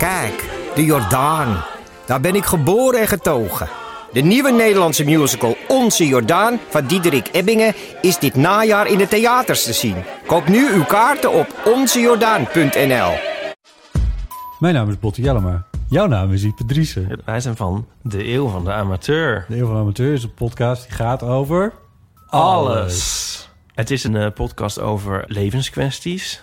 Kijk, de Jordaan. Daar ben ik geboren en getogen. De nieuwe Nederlandse musical Onze Jordaan van Diederik Ebbingen is dit najaar in de theaters te zien. Koop nu uw kaarten op onzejordaan.nl. Mijn naam is Botte Jellema. Jouw naam is Ipe Driessen. Wij zijn van De Eeuw van de Amateur. De Eeuw van de Amateur is een podcast die gaat over... Alles. Het is een eh, podcast over levenskwesties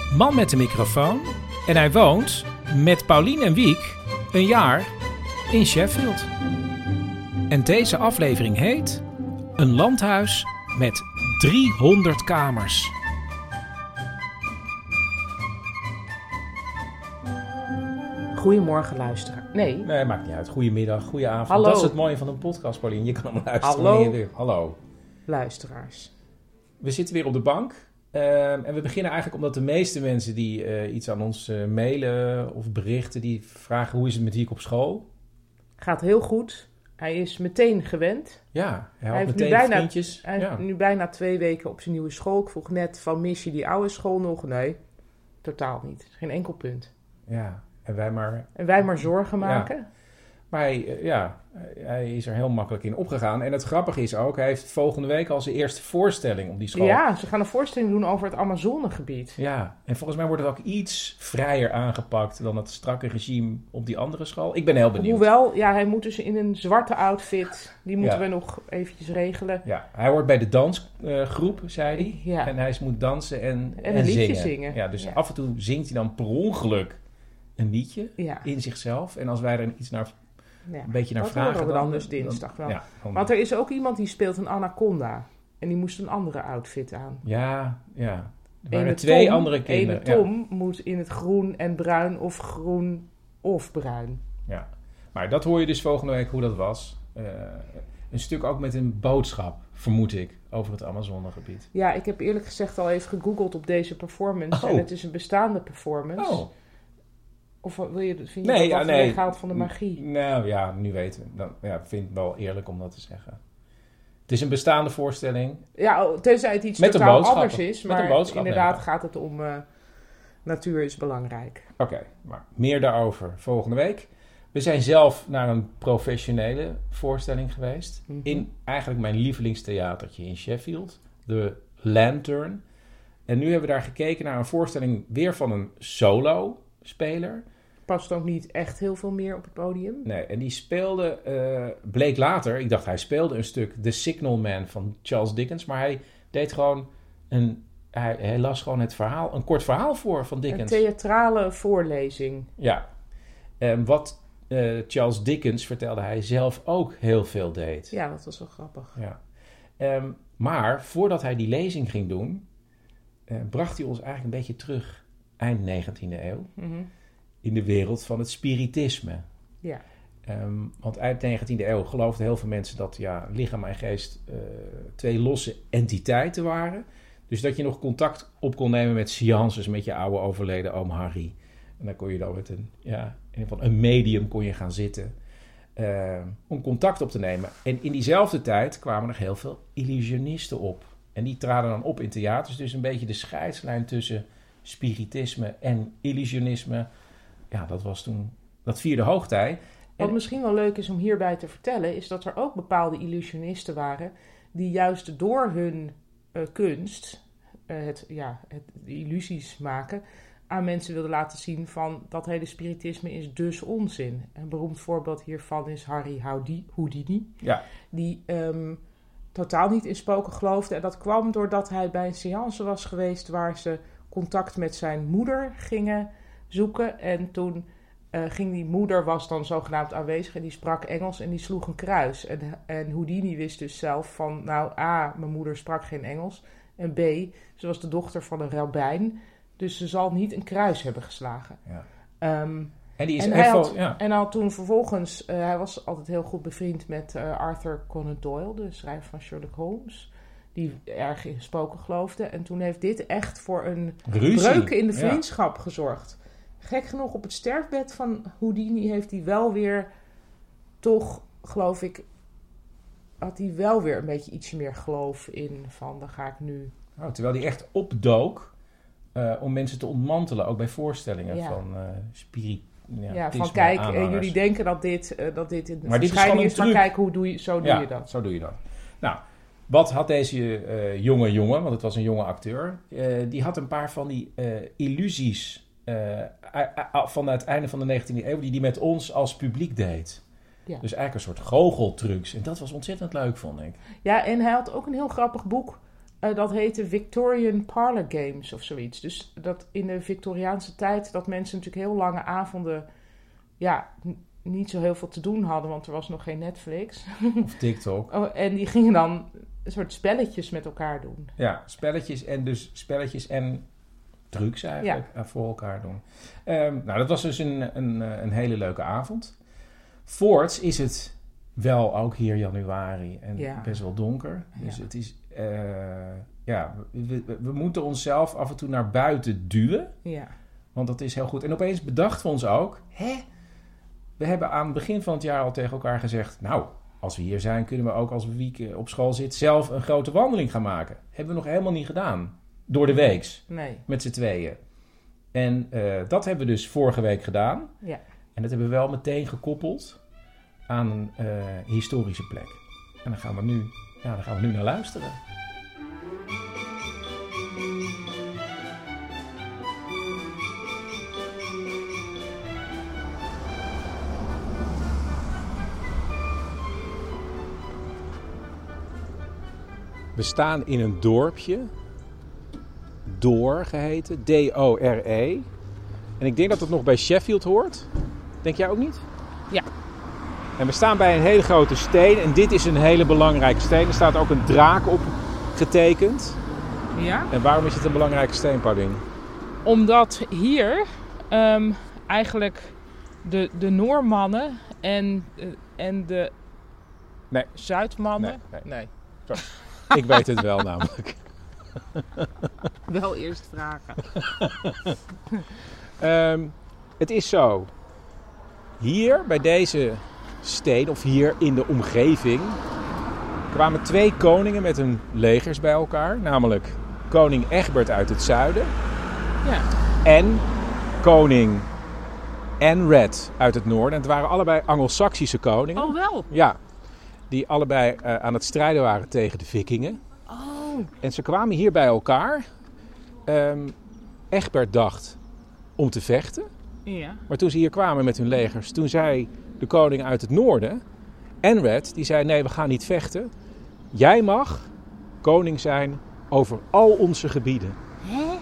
Man met de microfoon en hij woont met Paulien en Wiek een jaar in Sheffield. En deze aflevering heet Een landhuis met 300 kamers. Goedemorgen luisteraar. Nee, Nee, maakt niet uit. Goedemiddag, goedenavond. Hallo. Dat is het mooie van een podcast, Paulien. Je kan hem luisteren Hallo. wanneer je wil. Hallo. luisteraars. We zitten weer op de bank. Ehm, en we beginnen eigenlijk omdat de meeste mensen die eh, iets aan ons eh, mailen of berichten... die vragen hoe is het met Wiek op school? Gaat heel goed. Hij is meteen gewend. Ja, hij had heeft nu meteen bijna- vriendjes. Hij is ja. nu bijna twee weken op zijn nieuwe school. Ik vroeg net van mis je die oude school nog? Nee, totaal niet. Geen enkel punt. ja, en wij maar En wij maar zorgen maken. Maar hij, eh, ja, hij is er heel makkelijk in opgegaan. En het grappige is ook, hij heeft volgende week al zijn eerste voorstelling op die school. Ja, ze gaan een voorstelling doen over het Amazonegebied. Ja, en volgens mij wordt het ook iets vrijer aangepakt dan het strakke regime op die andere school. Ik ben heel benieuwd. Hoewel, ja, hij moet dus in een zwarte outfit. Die moeten Ja. we nog eventjes regelen. Ja, hij hoort bij de dansgroep, zei hij. Ja. En hij moet dansen en, En een liedje zingen. Ja, dus Ja. af en toe zingt hij dan per ongeluk een liedje in zichzelf. En als wij er iets naar, ja. een beetje naar Dat vragen... we dan, dus dinsdag wel. Ja, Want er is ook iemand die speelt een anaconda. En die moest een andere outfit aan. ja, ja. Er waren twee Tom- andere kinderen. Ene Tom moet in het groen en bruin of groen of bruin. Ja, maar dat hoor je dus volgende week hoe dat was. Eh, een stuk ook met een boodschap, vermoed ik, over het Amazonegebied. Ja, ik heb eerlijk gezegd al even gegoogeld op deze performance. Oh. En het is een bestaande performance. Oh, Of wil je, vind je nee, dat ja, nee. weghaalt van de magie? Nou ja, nu weten we. Dan, ja, ik vind het wel eerlijk om dat te zeggen. Het is een bestaande voorstelling. Ja, oh, tenzij het iets Met totaal anders is. Met een Maar boodschap, inderdaad ik gaat het om eh, natuur is belangrijk. Oké, maar meer daarover volgende week. We zijn zelf naar een professionele voorstelling geweest. Mhm. In eigenlijk mijn lievelingstheatertje in Sheffield. De Lantern. En nu hebben we daar gekeken naar een voorstelling weer van een solo-speler. Past ook niet echt heel veel meer op het podium. Nee, en die speelde, eh, bleek later, ik dacht hij speelde een stuk The Signal Man van Charles Dickens. Maar hij deed gewoon een, hij, hij las gewoon het verhaal, een kort verhaal voor van Een Dickens. theatrale voorlezing. Ja, en wat eh, Charles Dickens vertelde hij zelf ook heel veel deed. Ja, dat was wel grappig. Ja. Ehm, maar voordat hij die lezing ging doen, eh, bracht hij ons eigenlijk een beetje terug, eind 19e eeuw, Mhm. in de wereld van het spiritisme. Ja. Ehm, want eind 19e eeuw geloofden heel veel mensen dat ja, lichaam en geest eh, twee losse entiteiten waren. Dus dat je nog contact op kon nemen met seances met je oude overleden oom Harry. En dan kon je dan met een, ja, in ieder geval een medium kon je gaan zitten eh, om contact op te nemen. En in diezelfde tijd kwamen er heel veel illusionisten op. En die traden dan op in theaters. Dus een beetje de scheidslijn tussen spiritisme en illusionisme. Ja, dat was toen, dat vierde hoogtij. Wat En- misschien wel leuk is om hierbij te vertellen, is dat er ook bepaalde illusionisten waren die juist door hun eh, kunst, eh, het, ja, het, illusies maken, aan mensen wilden laten zien van dat hele spiritisme is dus onzin. Een beroemd voorbeeld hiervan is Harry Houdi- Houdini, Ja, die ehm, totaal niet in spoken geloofde. En dat kwam doordat hij bij een seance was geweest waar ze contact met zijn moeder gingen zoeken. En toen eh, ging die moeder, was dan zogenaamd aanwezig en die sprak Engels en die sloeg een kruis. En, en Houdini wist dus zelf van, nou A, mijn moeder sprak geen Engels. En B, ze was de dochter van een rabbijn, dus ze zal niet een kruis hebben geslagen. ja. Ehm, En die is En hij, had, ja. en had toen vervolgens, eh, hij was altijd heel goed bevriend met eh, Arthur Conan Doyle, de schrijver van Sherlock Holmes, die erg in spoken geloofde. En toen heeft dit echt voor een Ruzie. breuk in de Ja. vriendschap gezorgd. Gek genoeg op het sterfbed van Houdini heeft hij wel weer, toch geloof ik, had hij wel weer een beetje ietsje meer geloof in van, dan ga ik nu. Oh, terwijl die echt opdook eh, om mensen te ontmantelen, ook bij voorstellingen Ja. van eh spirit. Ja, Ja, van tisme kijk, eh, aanhangers. jullie denken dat dit, eh, dat dit een Maar dit is is, maar truc. kijk, hoe doe je, zo doe ja, je dat. zo doe je dat. Nou, wat had deze eh, jonge jongen, want het was een jonge acteur, eh, die had een paar van die eh, illusies van het einde van de 19e eeuw, die die met ons als publiek deed. Ja. Dus eigenlijk een soort goocheltrucs. En dat was ontzettend leuk, vond ik. Ja, en hij had ook een heel grappig boek. dat heette Victorian Parlor Games of zoiets. Dus dat in de Victoriaanse tijd dat mensen natuurlijk heel lange avonden ja, niet zo heel veel te doen hadden, want er was nog geen Netflix. Of TikTok. Oh, en die gingen dan een soort spelletjes met elkaar doen. Ja, spelletjes en dus spelletjes en trucs eigenlijk eh, voor elkaar doen. Ehm, nou, dat was dus een, een, eh, een hele leuke avond. Voorts is het wel ook hier januari en Ja. best wel donker. Dus Ja. het is, eh, ja, we, we, we moeten onszelf af en toe naar buiten duwen. Ja, Want dat is heel goed. En opeens bedachten we ons ook, hè? We hebben aan het begin van het jaar al tegen elkaar gezegd, nou, als we hier zijn, kunnen we ook als we week eh, op school zitten zelf een grote wandeling gaan maken. Hebben we nog helemaal niet gedaan. Door de weeks, nee. met z'n tweeën. En eh, dat hebben we dus vorige week gedaan. Ja. En dat hebben we wel meteen gekoppeld aan een eh, historische plek. En dan gaan we nu, ja, daar gaan we nu naar luisteren. We staan in een dorpje, Door geheten, D-O-R-E. En ik denk dat het nog bij Sheffield hoort. Denk jij ook niet? Ja. En we staan bij een hele grote steen en dit is een hele belangrijke steen. Er staat ook een draak op getekend. Ja? En waarom is het een belangrijke steen, Paulien? Omdat hier ehm, eigenlijk de, de Noormannen en, eh, en de Nee. Zuidmannen... Nee, nee. Ik weet het wel namelijk. Wel eerst vragen. Ehm, het is zo. Hier bij deze steen, of hier in de omgeving, kwamen twee koningen met hun legers bij elkaar. Namelijk koning Egbert uit het zuiden Ja. en koning Enred uit het noorden. En het waren allebei Anglo-Saxische koningen. Oh, wel. Ja, die allebei eh, aan het strijden waren tegen de vikingen. Oh. En ze kwamen hier bij elkaar. Ehm, Egbert dacht om te vechten. Ja. Maar toen ze hier kwamen met hun legers, toen zei de koning uit het noorden, Enred, die zei: Nee, we gaan niet vechten. Jij mag koning zijn over al onze gebieden.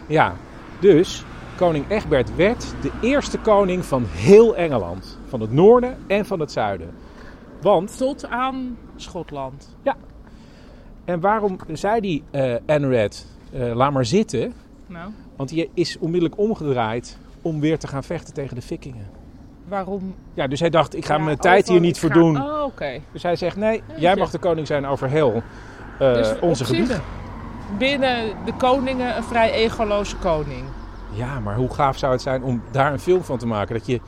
Ja, dus koning Egbert werd de eerste koning van heel Engeland. Van het noorden en van het zuiden. Want Tot aan Schotland. En waarom zei die eh Enred, eh, laat maar zitten? Nou, Want die is onmiddellijk omgedraaid om weer te gaan vechten tegen de vikingen. waarom? Ja, dus hij dacht, ik ga Ja, mijn tijd hier niet voor doen. Oh, oké. Dus hij zegt, nee, jij Jeetje. mag de koning zijn over heel eh, Dus onze gebieden. Binnen de koningen een vrij egoloze koning. Ja, maar hoe gaaf zou het zijn om daar een film van te maken? Dat je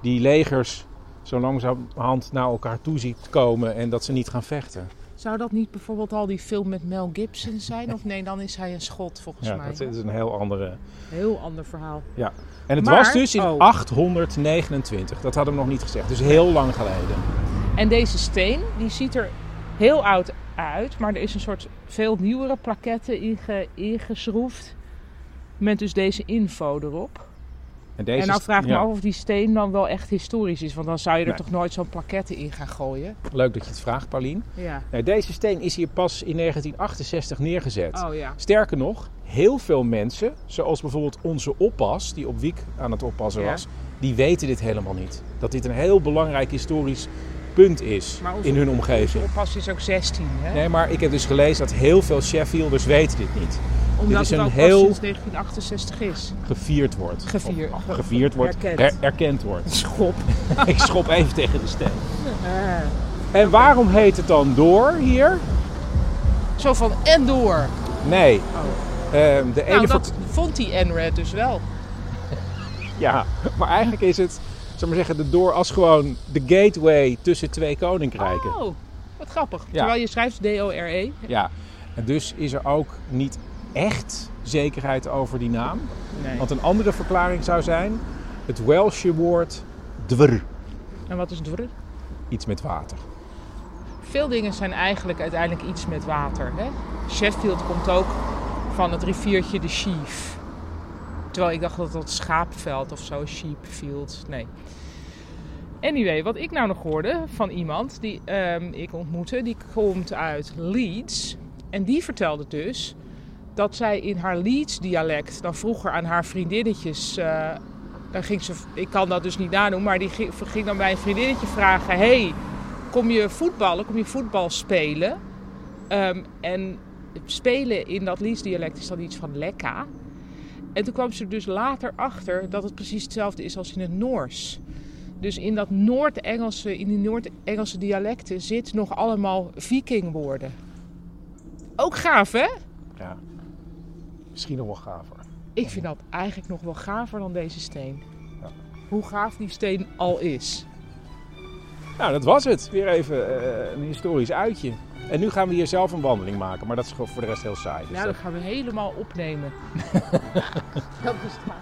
die legers zo langzamerhand naar elkaar toe ziet komen en dat ze niet gaan vechten. Zou dat niet bijvoorbeeld al die film met Mel Gibson zijn? Of nee, dan is hij een schot volgens Ja, mij. dat is een heel andere... Heel ander verhaal. En het Maar- was dus in oh. 829. Dat hadden we nog niet gezegd. Dus heel lang geleden. En deze steen, die ziet er heel oud uit. Maar er is een soort veel nieuwere plaquette inge, ingeschroefd. Met dus deze info erop. En, deze en nou vraag ik ja. me af of die steen dan wel echt historisch is. Want dan zou je er Nee. toch nooit zo'n plaquette in gaan gooien. Leuk dat je het vraagt, Paulien. Ja. Deze steen is hier pas in 1968 neergezet. Oh ja. Sterker nog, heel veel mensen, zoals bijvoorbeeld onze oppas, die op Wiek aan het oppassen was, die weten dit helemaal niet. Dat dit een heel belangrijk historisch punt is onze- in hun omgeving. oppas is ook 16, hè? Nee, maar ik heb dus gelezen dat heel veel Sheffielders weten dit niet. Omdat is het een heel- pas sinds 1968 is. Gevierd wordt. Gevierd. Of, gevierd wordt. Erkend. her- erkend wordt. Schop. ik schop even tegen de steen. Eh, En waarom heet het dan door hier? zo van en door. Nee. Ehm, de ene Nou, ver- dat vond die NRED dus wel. Ja, maar eigenlijk is het, zal maar zeggen, de door als gewoon de gateway tussen twee koninkrijken. Oh, wat grappig. Ja. Terwijl je schrijft D-O-R-E. Ja, en dus is er ook niet echt zekerheid over die naam. Nee. Want een andere verklaring zou zijn het Welsche woord dwr, En wat is dwr? iets met water. Veel dingen zijn eigenlijk uiteindelijk iets met water. Hè? Sheffield komt ook van het riviertje de Sheaf. Terwijl ik dacht dat dat schaapveld of zo, sheepfield. Nee. Anyway, wat ik nou nog hoorde van iemand die ehm, ik ontmoette, die komt uit Leeds. En die vertelde dus dat zij in haar Leeds-dialect dan vroeger aan haar vriendinnetjes. eh, dan ging ze, ik kan dat dus niet nadoen, maar die ging, dan bij een vriendinnetje vragen: Hey, kom je voetballen? Kom je voetbal spelen? Ehm, en spelen in dat Leeds-dialect is dan iets van lekka. En toen kwam ze er dus later achter dat het precies hetzelfde is als in het Noors. Dus in dat Noord-Engelse, in die Noord-Engelse dialecten zit nog allemaal vikingwoorden. Ook gaaf, hè? Ja, misschien nog wel gaver. Ik vind dat eigenlijk nog wel gaver dan deze steen. Ja. Hoe gaaf die steen al is. Nou, dat was het. Weer even eh, een historisch uitje. En nu gaan we hier zelf een wandeling maken, maar dat is voor de rest heel saai. Dus Ja, dat- dat gaan we helemaal opnemen. dat is het.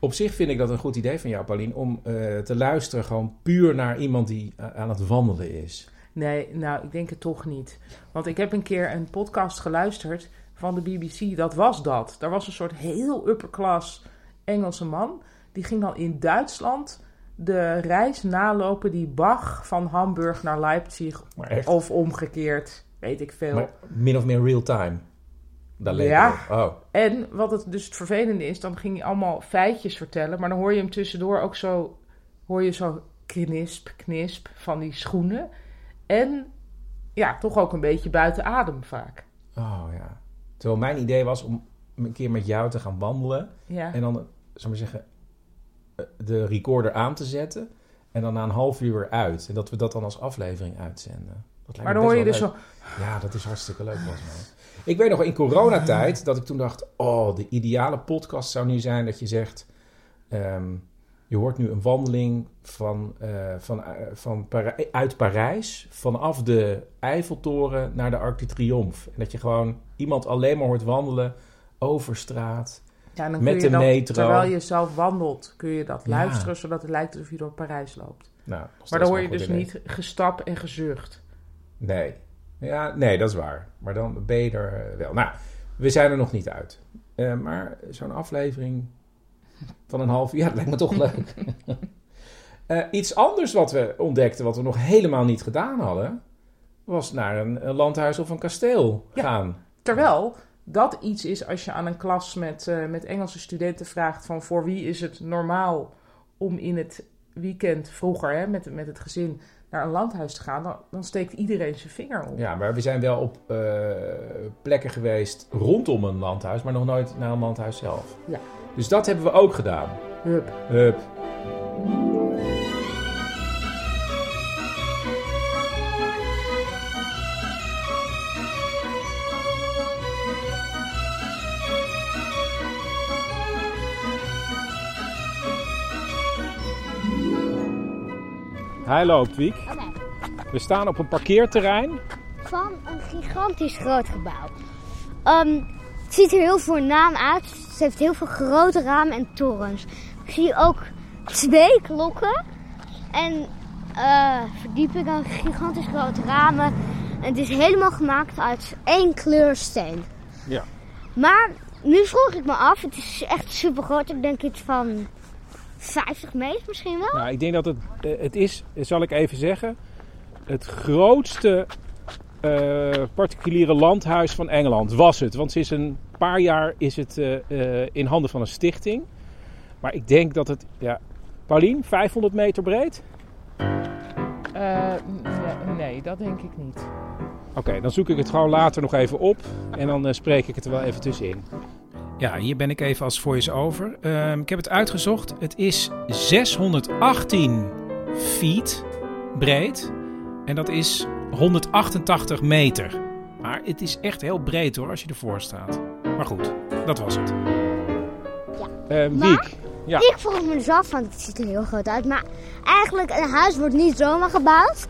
Op zich vind ik dat een goed idee van jou, Paulien, om eh, te luisteren gewoon puur naar iemand die eh, aan het wandelen is. Nee, nou, ik denk het toch niet. Want ik heb een keer een podcast geluisterd van de BBC. Dat was dat. Daar was een soort heel upperclass Engelse man. Die ging dan in Duitsland de reis nalopen die Bach van Hamburg naar Leipzig of omgekeerd, weet ik veel. maar min of meer real time. Daar Ja. Oh, En wat het dus het vervelende is, dan ging hij allemaal feitjes vertellen, maar dan hoor je hem tussendoor ook zo, hoor je zo knisp, knisp van die schoenen. En ja, toch ook een beetje buiten adem vaak. oh ja. Terwijl mijn idee was om een keer met jou te gaan wandelen. Ja. En dan, zal maar zeggen, eh, de recorder aan te zetten. En dan na een half uur weer uit. En dat we dat dan als aflevering uitzenden. Dat lijkt Maar dan hoor je dus zo. Ja, dat is hartstikke leuk volgens mij. Ik weet nog in coronatijd dat ik toen dacht... Oh, de ideale podcast zou nu zijn dat je zegt... ehm, je hoort nu een wandeling van, eh, van, eh, van Para- uit Parijs... vanaf de Eiffeltoren naar de Arc de Triomphe. En dat je gewoon iemand alleen maar hoort wandelen over straat... ja, dan Met kun je de dat, metro. terwijl je zelf wandelt, kun je dat Ja. luisteren, zodat het lijkt alsof je door Parijs loopt. Nou, Maar dan hoor je dus idee. niet gestap en gezucht. Nee. Ja, nee, dat is waar. Maar dan ben je er eh, wel. Nou, we zijn er nog niet uit. Maar zo'n aflevering van een half uur, ja, dat lijkt me toch leuk. Eh, iets anders wat we ontdekten, wat we nog helemaal niet gedaan hadden, was naar een, een landhuis of een kasteel Ja. gaan. Terwijl dat iets is als je aan een klas met, eh, met Engelse studenten vraagt van voor wie is het normaal om in het weekend vroeger hè, met, met het gezin naar een landhuis te gaan, dan, dan steekt iedereen zijn vinger op. Ja, maar we zijn wel op eh, plekken geweest rondom een landhuis, maar nog nooit naar een landhuis zelf. Ja. Dus dat hebben we ook gedaan. Hup. Hup. Hij loopt, Wiek. We staan op een parkeerterrein. Van een gigantisch groot gebouw. Ehm, het ziet er heel voornaam uit. Het heeft heel veel grote ramen en torens. Ik zie ook twee klokken. En eh verdiepingen, gigantisch grote ramen. En het is helemaal gemaakt uit één kleur steen. Ja. Maar nu vroeg ik me af, het is echt super groot. Ik denk iets van 50 meter misschien wel. Nou, ik denk dat het, eh, het is, zal ik even zeggen, het grootste eh, particuliere landhuis van Engeland. Was het. Want sinds een paar jaar is het eh, eh, in handen van een stichting. Maar ik denk dat het... Ja, Paulien, 500 meter breed? Eh, nee, nee, dat denk ik niet. Oké, dan zoek ik het gewoon later nog even op. En dan spreek ik het er wel even tussenin. Ja, hier ben ik even als voice-over. Ehm, ik heb het uitgezocht. Het is 618 feet breed. En dat is 188 meter. Maar het is echt heel breed hoor, als je ervoor staat. Maar goed, dat was het. Eh, Maar- Wiek, ja. Ik vroeg me dus af, want het ziet er heel groot uit. Maar eigenlijk, een huis wordt niet zomaar gebouwd.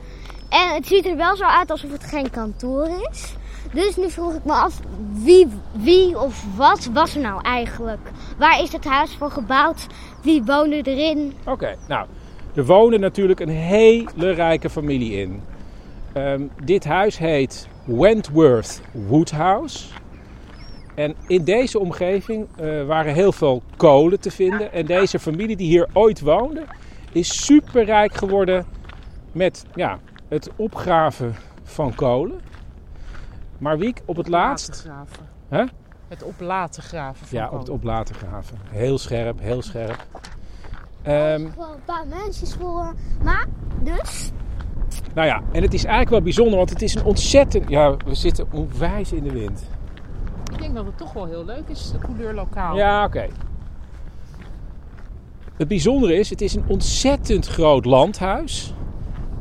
En het ziet er wel zo uit alsof het geen kantoor is. Dus nu vroeg ik me af, wie, wie of wat was er nou eigenlijk? Waar is het huis voor gebouwd? Wie woonde erin? Oké, nou, er woonde natuurlijk een hele rijke familie in. Ehm, dit huis heet Wentworth Woodhouse. En in deze omgeving eh, waren heel veel kolen te vinden. En deze familie die hier ooit woonde, is superrijk geworden met ja, het opgraven van kolen. Maar Wiek, op het laatst... Hè? Het op laten graven. Van Ja, op het kolen. op laten graven. Heel scherp, heel scherp. Ehm, Gewoon een paar mensen voor. Maar, dus, Nou ja, en het is eigenlijk wel bijzonder, want het is een ontzettend... Ja, we zitten onwijs in de wind. Ik denk dat het toch wel heel leuk is, de couleur lokaal. Ja, oké. Het bijzondere is, het is een ontzettend groot landhuis.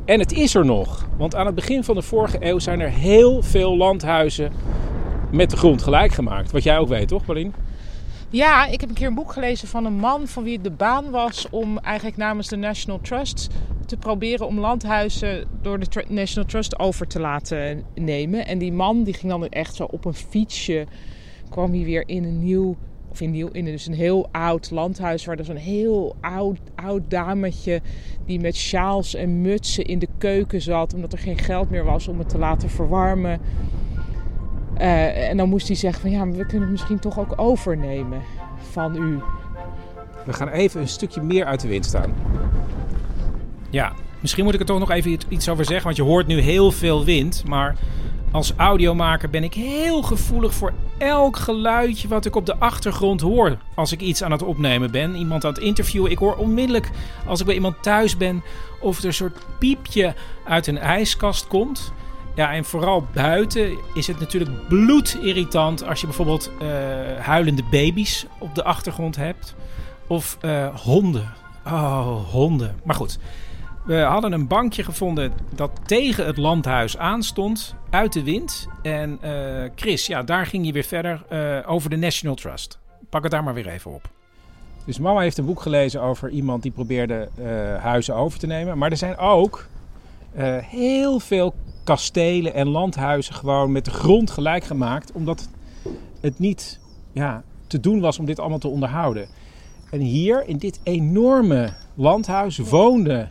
En het is er nog. Want aan het begin van de vorige eeuw zijn er heel veel landhuizen met de grond gelijk gemaakt. Wat jij ook weet, toch, Paulien? Ja, ik heb een keer een boek gelezen van een man van wie het de baan was om eigenlijk namens de National Trust te proberen om landhuizen door de National Trust over te laten nemen. En die man die ging dan echt zo op een fietsje, kwam hij weer in een nieuw, of in, nieuw, in dus een heel oud landhuis waar er zo'n heel oud, oud dametje die met sjaals en mutsen in de keuken zat, omdat er geen geld meer was om het te laten verwarmen. Eh, en dan moest hij zeggen van ja, maar we kunnen het misschien toch ook overnemen van u. We gaan even een stukje meer uit de wind staan. Ja, misschien moet ik er toch nog even iets- iets over zeggen, want je hoort nu heel veel wind. Maar als audiomaker ben ik heel gevoelig voor elk geluidje wat ik op de achtergrond hoor. Als ik iets aan het opnemen ben, iemand aan het interviewen. Ik hoor onmiddellijk als ik bij iemand thuis ben of er een soort piepje uit een ijskast komt. Ja, en vooral buiten is het natuurlijk bloedirritant als je bijvoorbeeld eh, huilende baby's op de achtergrond hebt. Of eh, honden. Oh, honden. Maar goed, we hadden een bankje gevonden dat tegen het landhuis aanstond, uit de wind. En eh, Chris, ja, daar ging je weer verder over de National Trust. Pak het daar maar weer even op. Dus mama heeft een boek gelezen over iemand die probeerde huizen over te nemen. Maar er zijn ook heel veel kastelen en landhuizen gewoon met de grond gelijk gemaakt. Omdat het niet ja, te doen was om dit allemaal te onderhouden. En hier in dit enorme landhuis woonde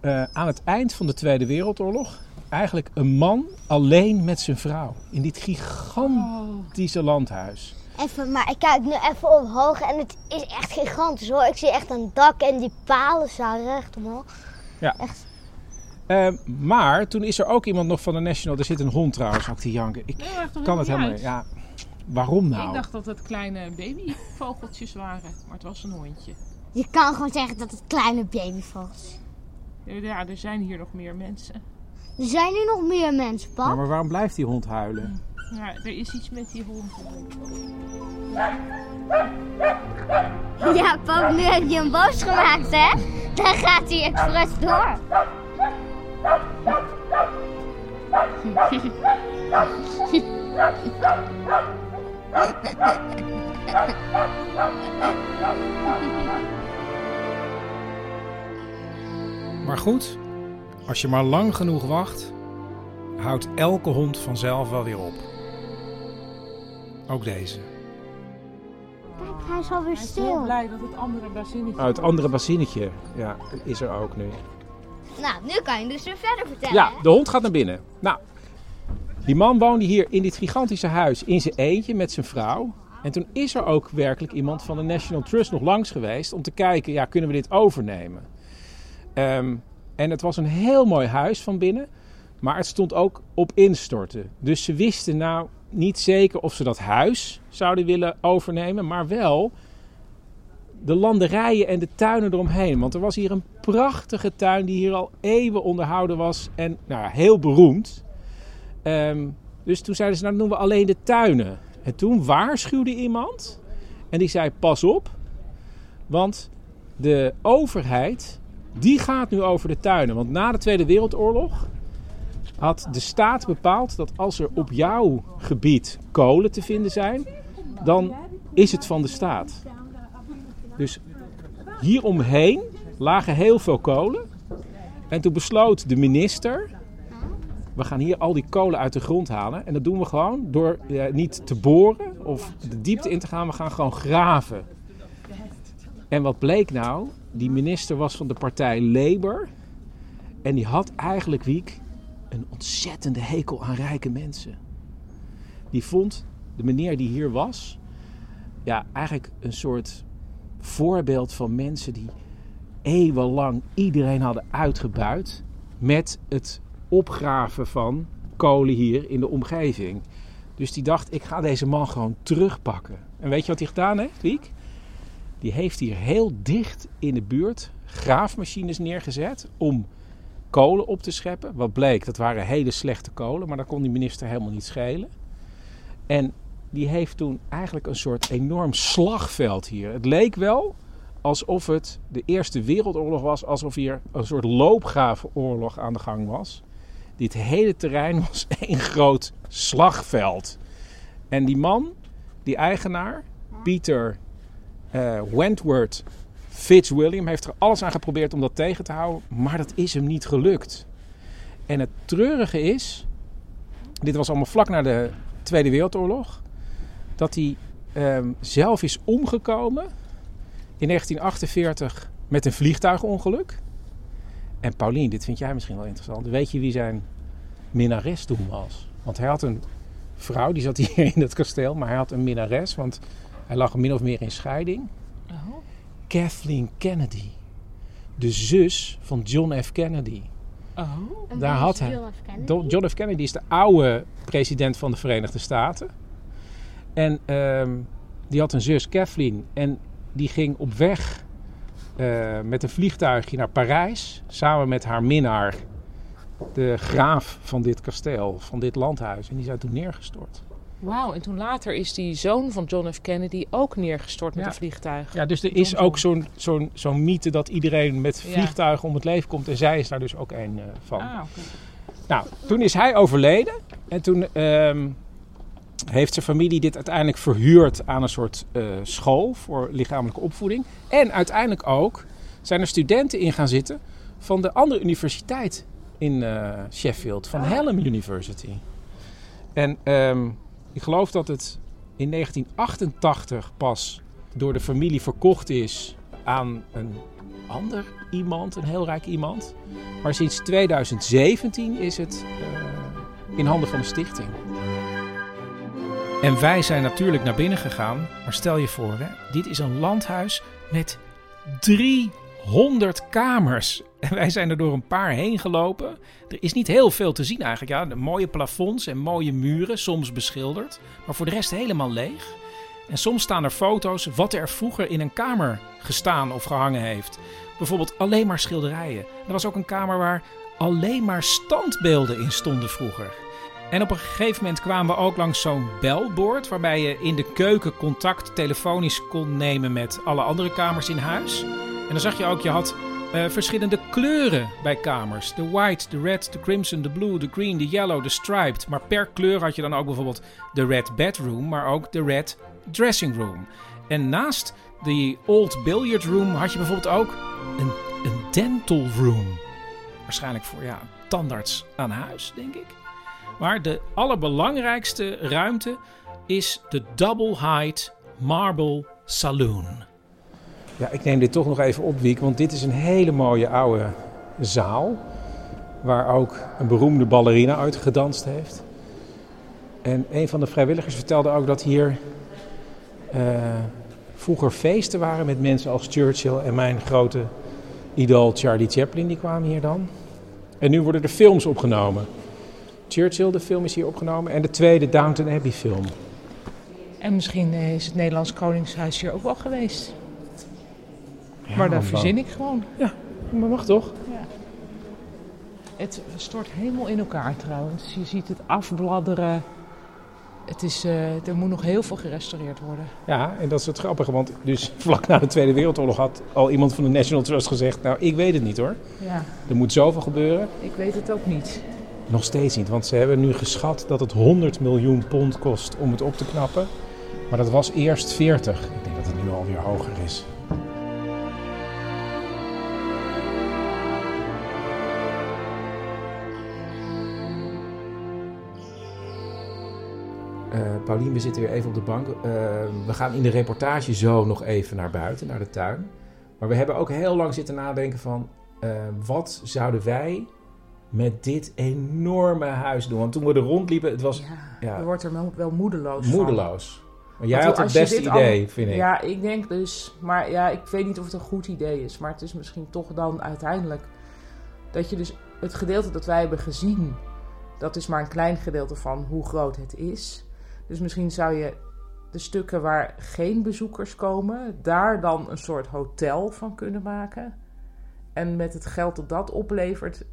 eh, aan het eind van de Tweede Wereldoorlog eigenlijk een man alleen met zijn vrouw. In dit gigantische landhuis. even, maar ik kijk nu even omhoog en het is echt gigantisch hoor. Ik zie echt een dak en die palen staan recht omhoog. Eh, maar toen is er ook iemand nog van de National. Er zit een hond trouwens ook te janken. Ik kan het helemaal niet. Ja, waarom nou? Ik dacht dat het kleine babyvogeltjes waren, maar het was een hondje. Je kan gewoon zeggen dat het kleine babyvogels Ja, er zijn hier nog meer mensen. Er zijn nu nog meer mensen, Ja, pap. maar waarom blijft die hond huilen? Ja, er is iets met die hond. Ja, pap, nu heb je hem boos gemaakt, hè? Dan gaat hij expres door. Maar goed, als je maar lang genoeg wacht, houdt elke hond vanzelf wel weer op. Ook deze. Kijk, hij is alweer Hij is heel stil. blij dat het andere bazinnetje... Oh, het andere bassinnetje. Ja, is er ook nu. Nou, nu kan je dus weer verder vertellen. Ja, de hond gaat naar binnen. Nou, die man woonde hier in dit gigantische huis in zijn eentje met zijn vrouw. En toen is er ook werkelijk iemand van de National Trust nog langs geweest om te kijken, ja, kunnen we dit overnemen? Ehm, en het was een heel mooi huis van binnen. Maar het stond ook op instorten. Dus ze wisten nou niet zeker of ze dat huis zouden willen overnemen, maar wel de landerijen en de tuinen eromheen. Want er was hier een prachtige tuin die hier al eeuwen onderhouden was en nou, heel beroemd. Ehm, dus toen zeiden ze, nou doen we alleen de tuinen. En toen waarschuwde iemand en die zei, pas op, want de overheid die gaat nu over de tuinen. Want na de Tweede Wereldoorlog had de staat bepaald dat als er op jouw gebied kolen te vinden zijn, dan is het van de staat. Dus hieromheen lagen heel veel kolen. En toen besloot de minister, we gaan hier al die kolen uit de grond halen. En dat doen we gewoon door eh, niet te boren of de diepte in te gaan, we gaan gewoon graven. En wat bleek nou? Die minister was van de partij Labour. En die had eigenlijk, Wiek, een ontzettende hekel aan rijke mensen. Die vond de meneer die hier was, ja, eigenlijk een soort voorbeeld van mensen die eeuwenlang iedereen hadden uitgebuit met het opgraven van kolen hier in de omgeving. Dus die dacht, ik ga deze man gewoon terugpakken. En weet je wat hij gedaan heeft, Wiek? Die heeft hier heel dicht in de buurt graafmachines neergezet om kolen op te scheppen. Wat bleek, dat waren hele slechte kolen, maar dat kon die minister helemaal niet schelen. En die heeft toen eigenlijk een soort enorm slagveld hier. Het leek wel alsof het de Eerste Wereldoorlog was, alsof hier een soort loopgravenoorlog aan de gang was. Dit hele terrein was één groot slagveld. En die man, die eigenaar, Pieter uh, Wentworth Fitzwilliam, heeft er alles aan geprobeerd om dat tegen te houden, maar dat is hem niet gelukt. En het treurige is, dit was allemaal vlak na de Tweede Wereldoorlog, dat hij um, zelf is omgekomen in 1948 met een vliegtuigongeluk. En Paulien, dit vind jij misschien wel interessant. Weet je wie zijn minnares toen was? Want hij had een vrouw, die zat hier in het kasteel, maar hij had een minnares, want hij lag min of meer in scheiding. Oh. Kathleen Kennedy, de zus van John F. Kennedy. Oh. Daar had hij. John F. Kennedy is de oude president van de Verenigde Staten. En ehm, die had een zus, Kathleen. En die ging op weg eh, met een vliegtuigje naar Parijs. Samen met haar minnaar, de graaf van dit kasteel, van dit landhuis. En die zijn toen neergestort. Wauw, en toen later is die zoon van John F. Kennedy ook neergestort met Ja. een vliegtuig. Ja, dus er is ook zo'n zo'n zo'n mythe dat iedereen met Ja. vliegtuigen om het leven komt. En zij is daar dus ook een eh, van. Ah. Nou, toen is hij overleden. En toen ehm, heeft zijn familie dit uiteindelijk verhuurd aan een soort eh, school voor lichamelijke opvoeding. En uiteindelijk ook zijn er studenten in gaan zitten van de andere universiteit in eh, Sheffield, van Hallam University. En ehm, ik geloof dat het in 1988 pas door de familie verkocht is aan een ander iemand, een heel rijk iemand. Maar sinds 2017 is het eh, in handen van een stichting. En wij zijn natuurlijk naar binnen gegaan. Maar stel je voor, hè, dit is een landhuis met 300 kamers. En wij zijn er door een paar heen gelopen. Er is niet heel veel te zien eigenlijk. Ja, de mooie plafonds en mooie muren, soms beschilderd. Maar voor de rest helemaal leeg. En soms staan er foto's wat er vroeger in een kamer gestaan of gehangen heeft. Bijvoorbeeld alleen maar schilderijen. Er was ook een kamer waar alleen maar standbeelden in stonden vroeger. En op een gegeven moment kwamen we ook langs zo'n belbord. Waarbij je in de keuken contact telefonisch kon nemen met alle andere kamers in huis. En dan zag je ook, je had eh, verschillende kleuren bij kamers. De white, de red, de crimson, de blue, de green, de yellow, de striped. Maar per kleur had je dan ook bijvoorbeeld de red bedroom, maar ook de red dressing room. En naast die old billiard room had je bijvoorbeeld ook een, een dental room. Waarschijnlijk voor ja, tandarts aan huis, denk ik. Maar de allerbelangrijkste ruimte is de Double Height Marble Saloon. Ja, ik neem dit toch nog even op, Wiek, want dit is een hele mooie oude zaal. Waar ook een beroemde ballerina uit gedanst heeft. En een van de vrijwilligers vertelde ook dat hier eh, vroeger feesten waren met mensen als Churchill en mijn grote idool Charlie Chaplin. Die kwamen hier dan. En nu worden er films opgenomen. Churchill, de film, is hier opgenomen. En de tweede Downton Abbey film. En misschien is het Nederlands Koningshuis hier ook wel geweest. Ja, maar dat verzin ik gewoon. Maar mag toch? Het stort helemaal in elkaar trouwens. Je ziet het afbladderen. Het is, eh, er moet nog heel veel gerestaureerd worden. Ja, en dat is het grappige. Want dus vlak na de Tweede Wereldoorlog had al iemand van de National Trust gezegd... Nou, ik weet het niet hoor. Ja, Er moet zoveel gebeuren. ik weet het ook niet. Nog steeds niet, want ze hebben nu geschat dat het 100 miljoen pond kost om het op te knappen. Maar dat was eerst 40. Ik denk dat het nu alweer hoger is. Eh Paulien, we zitten weer even op de bank. Eh, we gaan in de reportage zo nog even naar buiten, naar de tuin. Maar we hebben ook heel lang zitten nadenken van... eh, wat zouden wij met dit enorme huis doen? Want toen we er rondliepen, het was Ja, ja, je wordt er wel, moedeloos moedeloos. Maar jij had het beste idee, al- vind ik. Ja, ik denk dus. Maar ja, ik weet niet of het een goed idee is. Maar het is misschien toch dan uiteindelijk. Dat je dus het gedeelte dat wij hebben gezien. Dat is maar een klein gedeelte van hoe groot het is. Dus misschien zou je de stukken waar geen bezoekers komen. Daar dan een soort hotel van kunnen maken. En met het geld dat dat oplevert.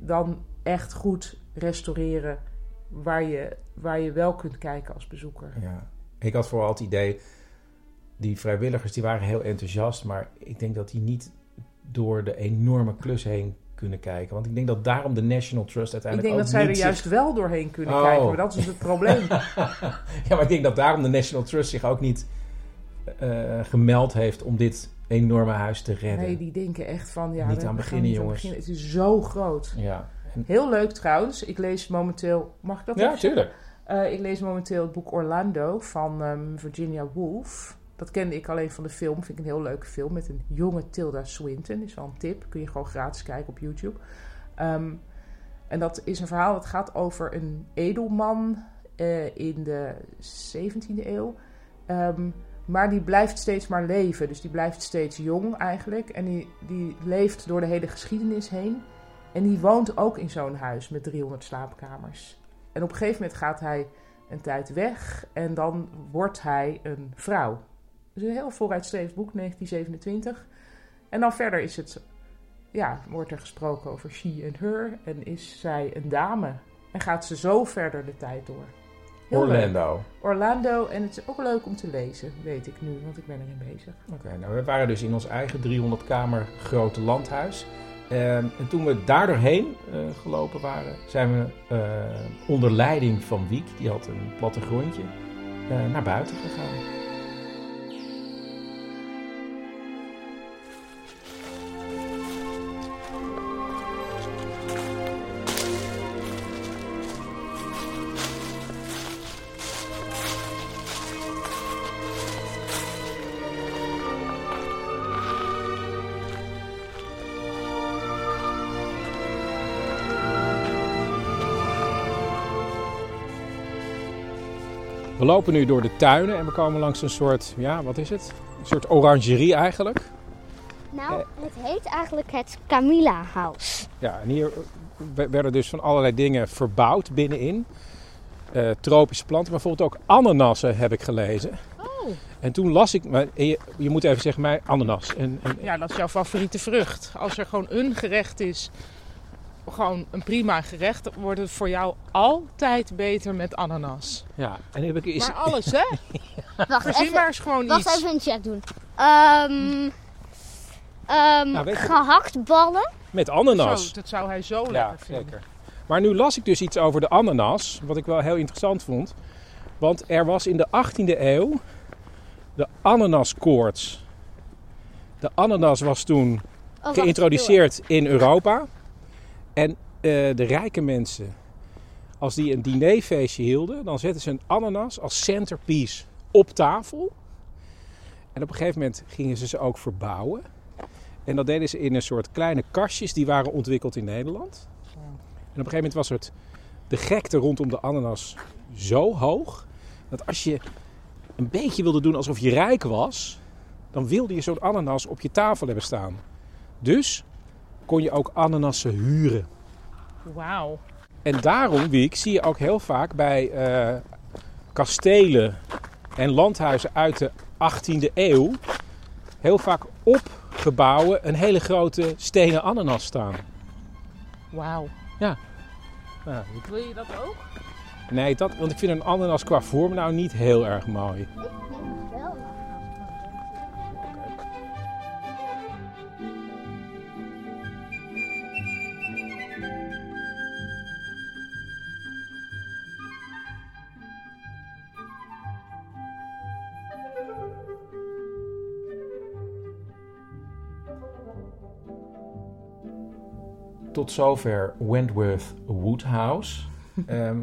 Dan echt goed restaureren. Waar je, waar je wel kunt kijken als bezoeker. Ja. Ik had vooral het idee, die vrijwilligers die waren heel enthousiast, maar ik denk dat die niet door de enorme klus heen kunnen kijken. Want ik denk dat daarom de National Trust Ik uiteindelijk denk dat zij er juist wel doorheen kunnen Oh. kijken, maar dat is het probleem. ja, maar ik denk dat daarom de National Trust zich ook niet eh, gemeld heeft om dit enorme huis te redden. Nee, die denken echt van ja, Niet aan beginnen, niet aan jongens. beginnen. Het is zo groot. Ja, en- Heel leuk trouwens. Ik lees momenteel. Mag ik dat ja tuurlijk. Eh, ik lees momenteel het boek Orlando van ehm, Virginia Woolf. Dat kende ik alleen van de film. Vind ik een heel leuke film met een jonge Tilda Swinton. Is wel een tip. Kun je gewoon gratis kijken op YouTube. Ehm, en dat is een verhaal dat gaat over een edelman eh, in de 17e eeuw. Ehm, maar die blijft steeds maar leven. Dus die blijft steeds jong eigenlijk. En die, die leeft door de hele geschiedenis heen. En die woont ook in zo'n huis met 300 slaapkamers. En op een gegeven moment gaat hij een tijd weg en dan wordt hij een vrouw. Dus een heel vooruitstrevend boek, 1927. En dan verder is het, ja, wordt er gesproken over she en her en is zij een dame. En gaat ze zo verder de tijd door. Orlando. Orlando en het is ook leuk om te lezen, weet ik nu, want ik ben erin bezig. Oké, nou we waren dus in ons eigen 300 kamer grote landhuis. Ehm, en toen we daar doorheen eh, gelopen waren, zijn we eh, onder leiding van Wiek, die had een plattegrondje, eh naar buiten gegaan. We lopen nu door de tuinen en we komen langs een soort, ja, wat is het? Een soort orangerie eigenlijk. Nou, het heet eigenlijk het Camilla House. Ja, en hier we- werden dus van allerlei dingen verbouwd binnenin. Eh, tropische planten, maar bijvoorbeeld ook ananassen heb ik gelezen. Oh. En toen las ik, maar je, je moet even zeggen mij ananas. En, en, Ja, dat is jouw favoriete vrucht. Als er gewoon een gerecht is, gewoon een prima gerecht, wordt het voor jou altijd beter met ananas. ja, en nu heb ik is, Maar alles, hè? Wacht Verzin even, maar eens gewoon wacht iets. even een check doen. Ehm ehm Nou, weet je- gehaktballen. met ananas. Zo, dat zou hij zo Ja, lekker vinden. zeker. Maar nu las ik dus iets over de ananas, wat ik wel heel interessant vond. Want er was in de 18e eeuw de ananaskoorts. De ananas was toen Oh, geïntroduceerd in Europa. En eh, de rijke mensen, als die een dinerfeestje hielden, dan zetten ze een ananas als centerpiece op tafel. En op een gegeven moment gingen ze ze ook verbouwen. En dat deden ze in een soort kleine kastjes die waren ontwikkeld in Nederland. En op een gegeven moment was het de gekte rondom de ananas zo hoog dat als je een beetje wilde doen alsof je rijk was, dan wilde je zo'n ananas op je tafel hebben staan. Dus kon je ook ananassen huren. Wauw. En daarom, Wiek, zie je ook heel vaak bij eh, kastelen en landhuizen uit de 18e eeuw... heel vaak op gebouwen een hele grote stenen ananas staan. Wauw. Ja. Nou, Wil je dat ook? nee, dat, want ik vind een ananas qua vorm nou niet heel erg mooi. Tot zover Wentworth Woodhouse. Ehm,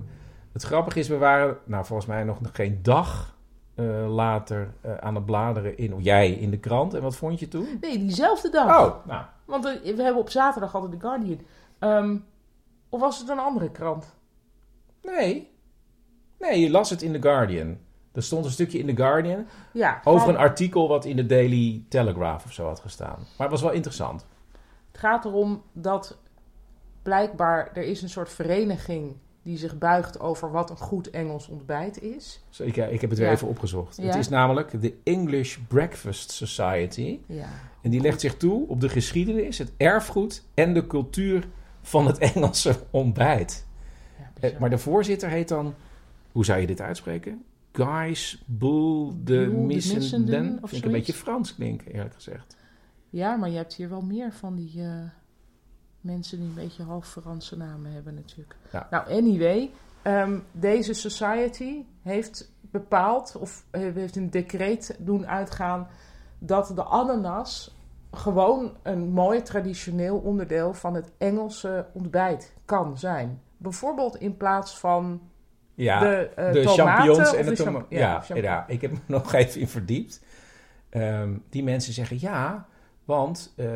het grappige is, we waren nou, volgens mij nog geen dag eh, later eh, aan het bladeren in, jij in de krant. En wat vond je toen? Nee, diezelfde dag. Oh, nou, Want eh, we hebben op zaterdag altijd The Guardian. Ehm, of was het een andere krant? nee. Nee, je las het in The Guardian. Er stond een stukje in The Guardian Ja. over een artikel wat in de Daily Telegraph of zo had gestaan. Maar het was wel interessant. Het gaat erom dat blijkbaar er is een soort vereniging die zich buigt over wat een goed Engels ontbijt is. Dus ik, ik heb het weer Ja. even opgezocht. Ja. Het is namelijk de English Breakfast Society. Ja. En die legt zich toe op de geschiedenis, het erfgoed en de cultuur van het Engelse ontbijt. ja Eh. Maar de voorzitter heet dan, hoe zou je dit uitspreken? Guys Boel de Missenden. Vind of ik een beetje Frans klinken, eerlijk gezegd. Ja, maar je hebt hier wel meer van die eh, mensen die een beetje half Franse namen hebben natuurlijk. Ja. Nou, anyway, ehm, deze society heeft bepaald, of eh, heeft een decreet doen uitgaan, dat de ananas gewoon een mooi traditioneel onderdeel van het Engelse ontbijt kan zijn. Bijvoorbeeld in plaats van Ja, de, de tomaten champignons en de de Ja, ja, ik heb me nog even in verdiept. Ehm, die mensen zeggen ja, want eh,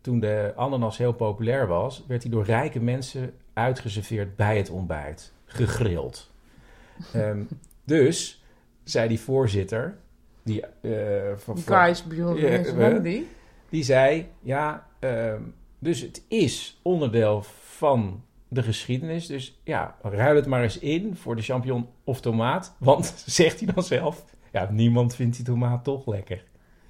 toen de ananas heel populair was, werd hij door rijke mensen uitgeserveerd bij het ontbijt, gegrild. Ehm, dus, zei die voorzitter, die, eh, van, Guys, die? die zei, ja, ehm, dus het is onderdeel van de geschiedenis. Dus ja, ruil het maar eens in voor de champignon of tomaat. Want, zegt hij dan zelf, ja, niemand vindt die tomaat toch lekker.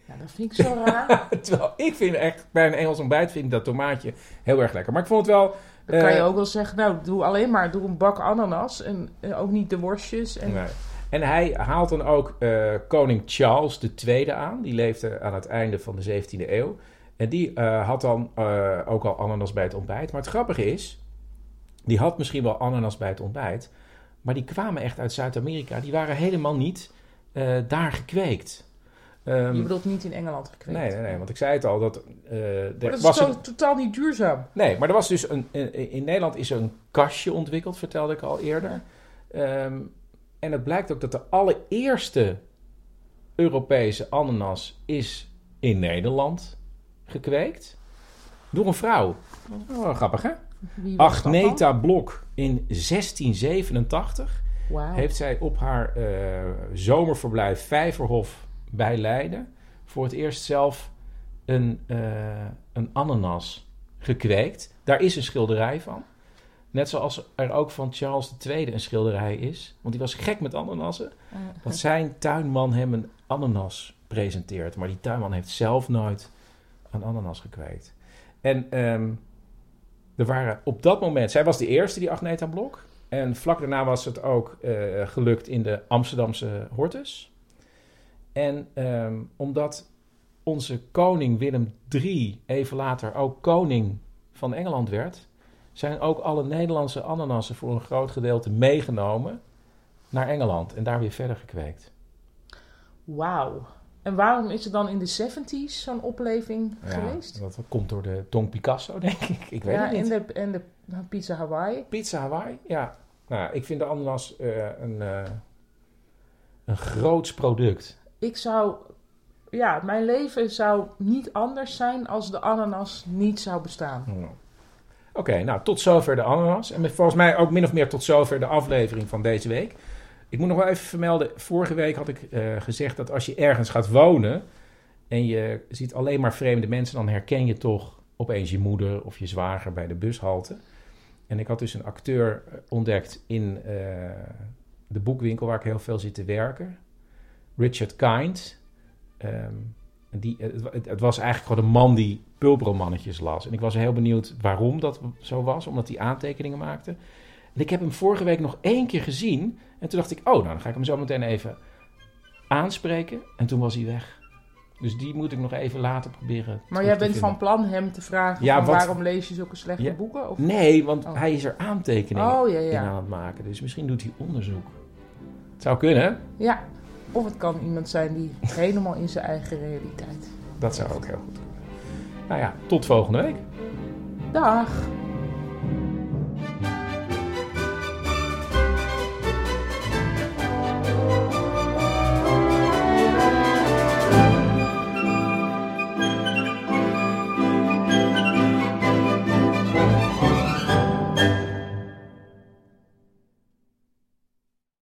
Ja, dat vind ik zo raar. Terwijl ik vind echt, bij een Engels ontbijt vind ik dat tomaatje heel erg lekker. Maar ik vond het wel... Dan kan je eh, ook wel zeggen, nou, doe alleen maar doe een bak ananas en, en ook niet de worstjes. En, Nee. En hij haalt dan ook eh, koning Charles II aan. Die leefde aan het einde van de 17e eeuw. En die eh, had dan eh, ook al ananas bij het ontbijt. Maar het grappige is, die had misschien wel ananas bij het ontbijt. Maar die kwamen echt uit Zuid-Amerika. Die waren helemaal niet eh, daar gekweekt. Ehm, Je bedoelt niet in Engeland gekweekt. nee, nee, nee. Want ik zei het al, dat, er Maar dat is was een- totaal niet duurzaam. Nee, maar er was dus een, in, Nederland is er een kastje ontwikkeld, vertelde ik al eerder. Ehm, en het blijkt ook dat de allereerste Europese ananas is in Nederland gekweekt. Door een vrouw. Oh, grappig hè? Agneta Blok in 1687 Wauw. heeft zij op haar eh, zomerverblijf Vijverhof bij Leiden voor het eerst zelf een, eh, een ananas gekweekt. Daar is een schilderij van. Net zoals er ook van Charles II een schilderij is. Want die was gek met ananassen. Dat zijn tuinman hem een ananas presenteert. Maar die tuinman heeft zelf nooit een ananas gekweekt. En ehm, er waren op dat moment... Zij was de eerste, die Agneta Blok. En vlak daarna was het ook eh, gelukt in de Amsterdamse Hortus. En ehm, omdat onze koning Willem III even later ook koning van Engeland werd... zijn ook alle Nederlandse ananassen voor een groot gedeelte meegenomen naar Engeland en daar weer verder gekweekt. Wauw. En waarom is er dan in de 70s zo'n opleving geweest? Dat komt door de Tong Picasso, denk ik. Ik weet ja, het niet. en de, en de pizza Hawaii. Pizza Hawaii, ja. Nou, ik vind de ananas eh, een, eh een groots product. Ik zou... Ja, mijn leven zou niet anders zijn als de ananas niet zou bestaan. Oké, nou, tot zover de ananas. En volgens mij ook min of meer tot zover de aflevering van deze week. Ik moet nog wel even vermelden, vorige week had ik eh, gezegd dat als je ergens gaat wonen... en je ziet alleen maar vreemde mensen... dan herken je toch opeens je moeder of je zwager bij de bushalte. En ik had dus een acteur eh, ontdekt in eh, de boekwinkel waar ik heel veel zit te werken. Richard Kind. Ehm, die, het, wa- het, het was eigenlijk gewoon een man die pulpromannetjes las. En ik was heel benieuwd waarom dat zo was, omdat hij aantekeningen maakte. En ik heb hem vorige week nog één keer gezien. En toen dacht ik, oh, nou dan ga ik hem zo meteen even aanspreken. En toen was hij weg. Dus die moet ik nog even later proberen. Maar jij bent vinden. van plan hem te vragen Ja, van wat- waarom lees je zulke slechte Ja. boeken? Of... Nee, want Oh. hij is er aantekeningen Oh, ja, in aan het maken. Dus misschien doet hij onderzoek. Het zou kunnen? Ja. Of het kan iemand zijn die helemaal in zijn eigen realiteit. Dat zou ook heel goed kunnen. Nou ja, tot volgende week. Dag!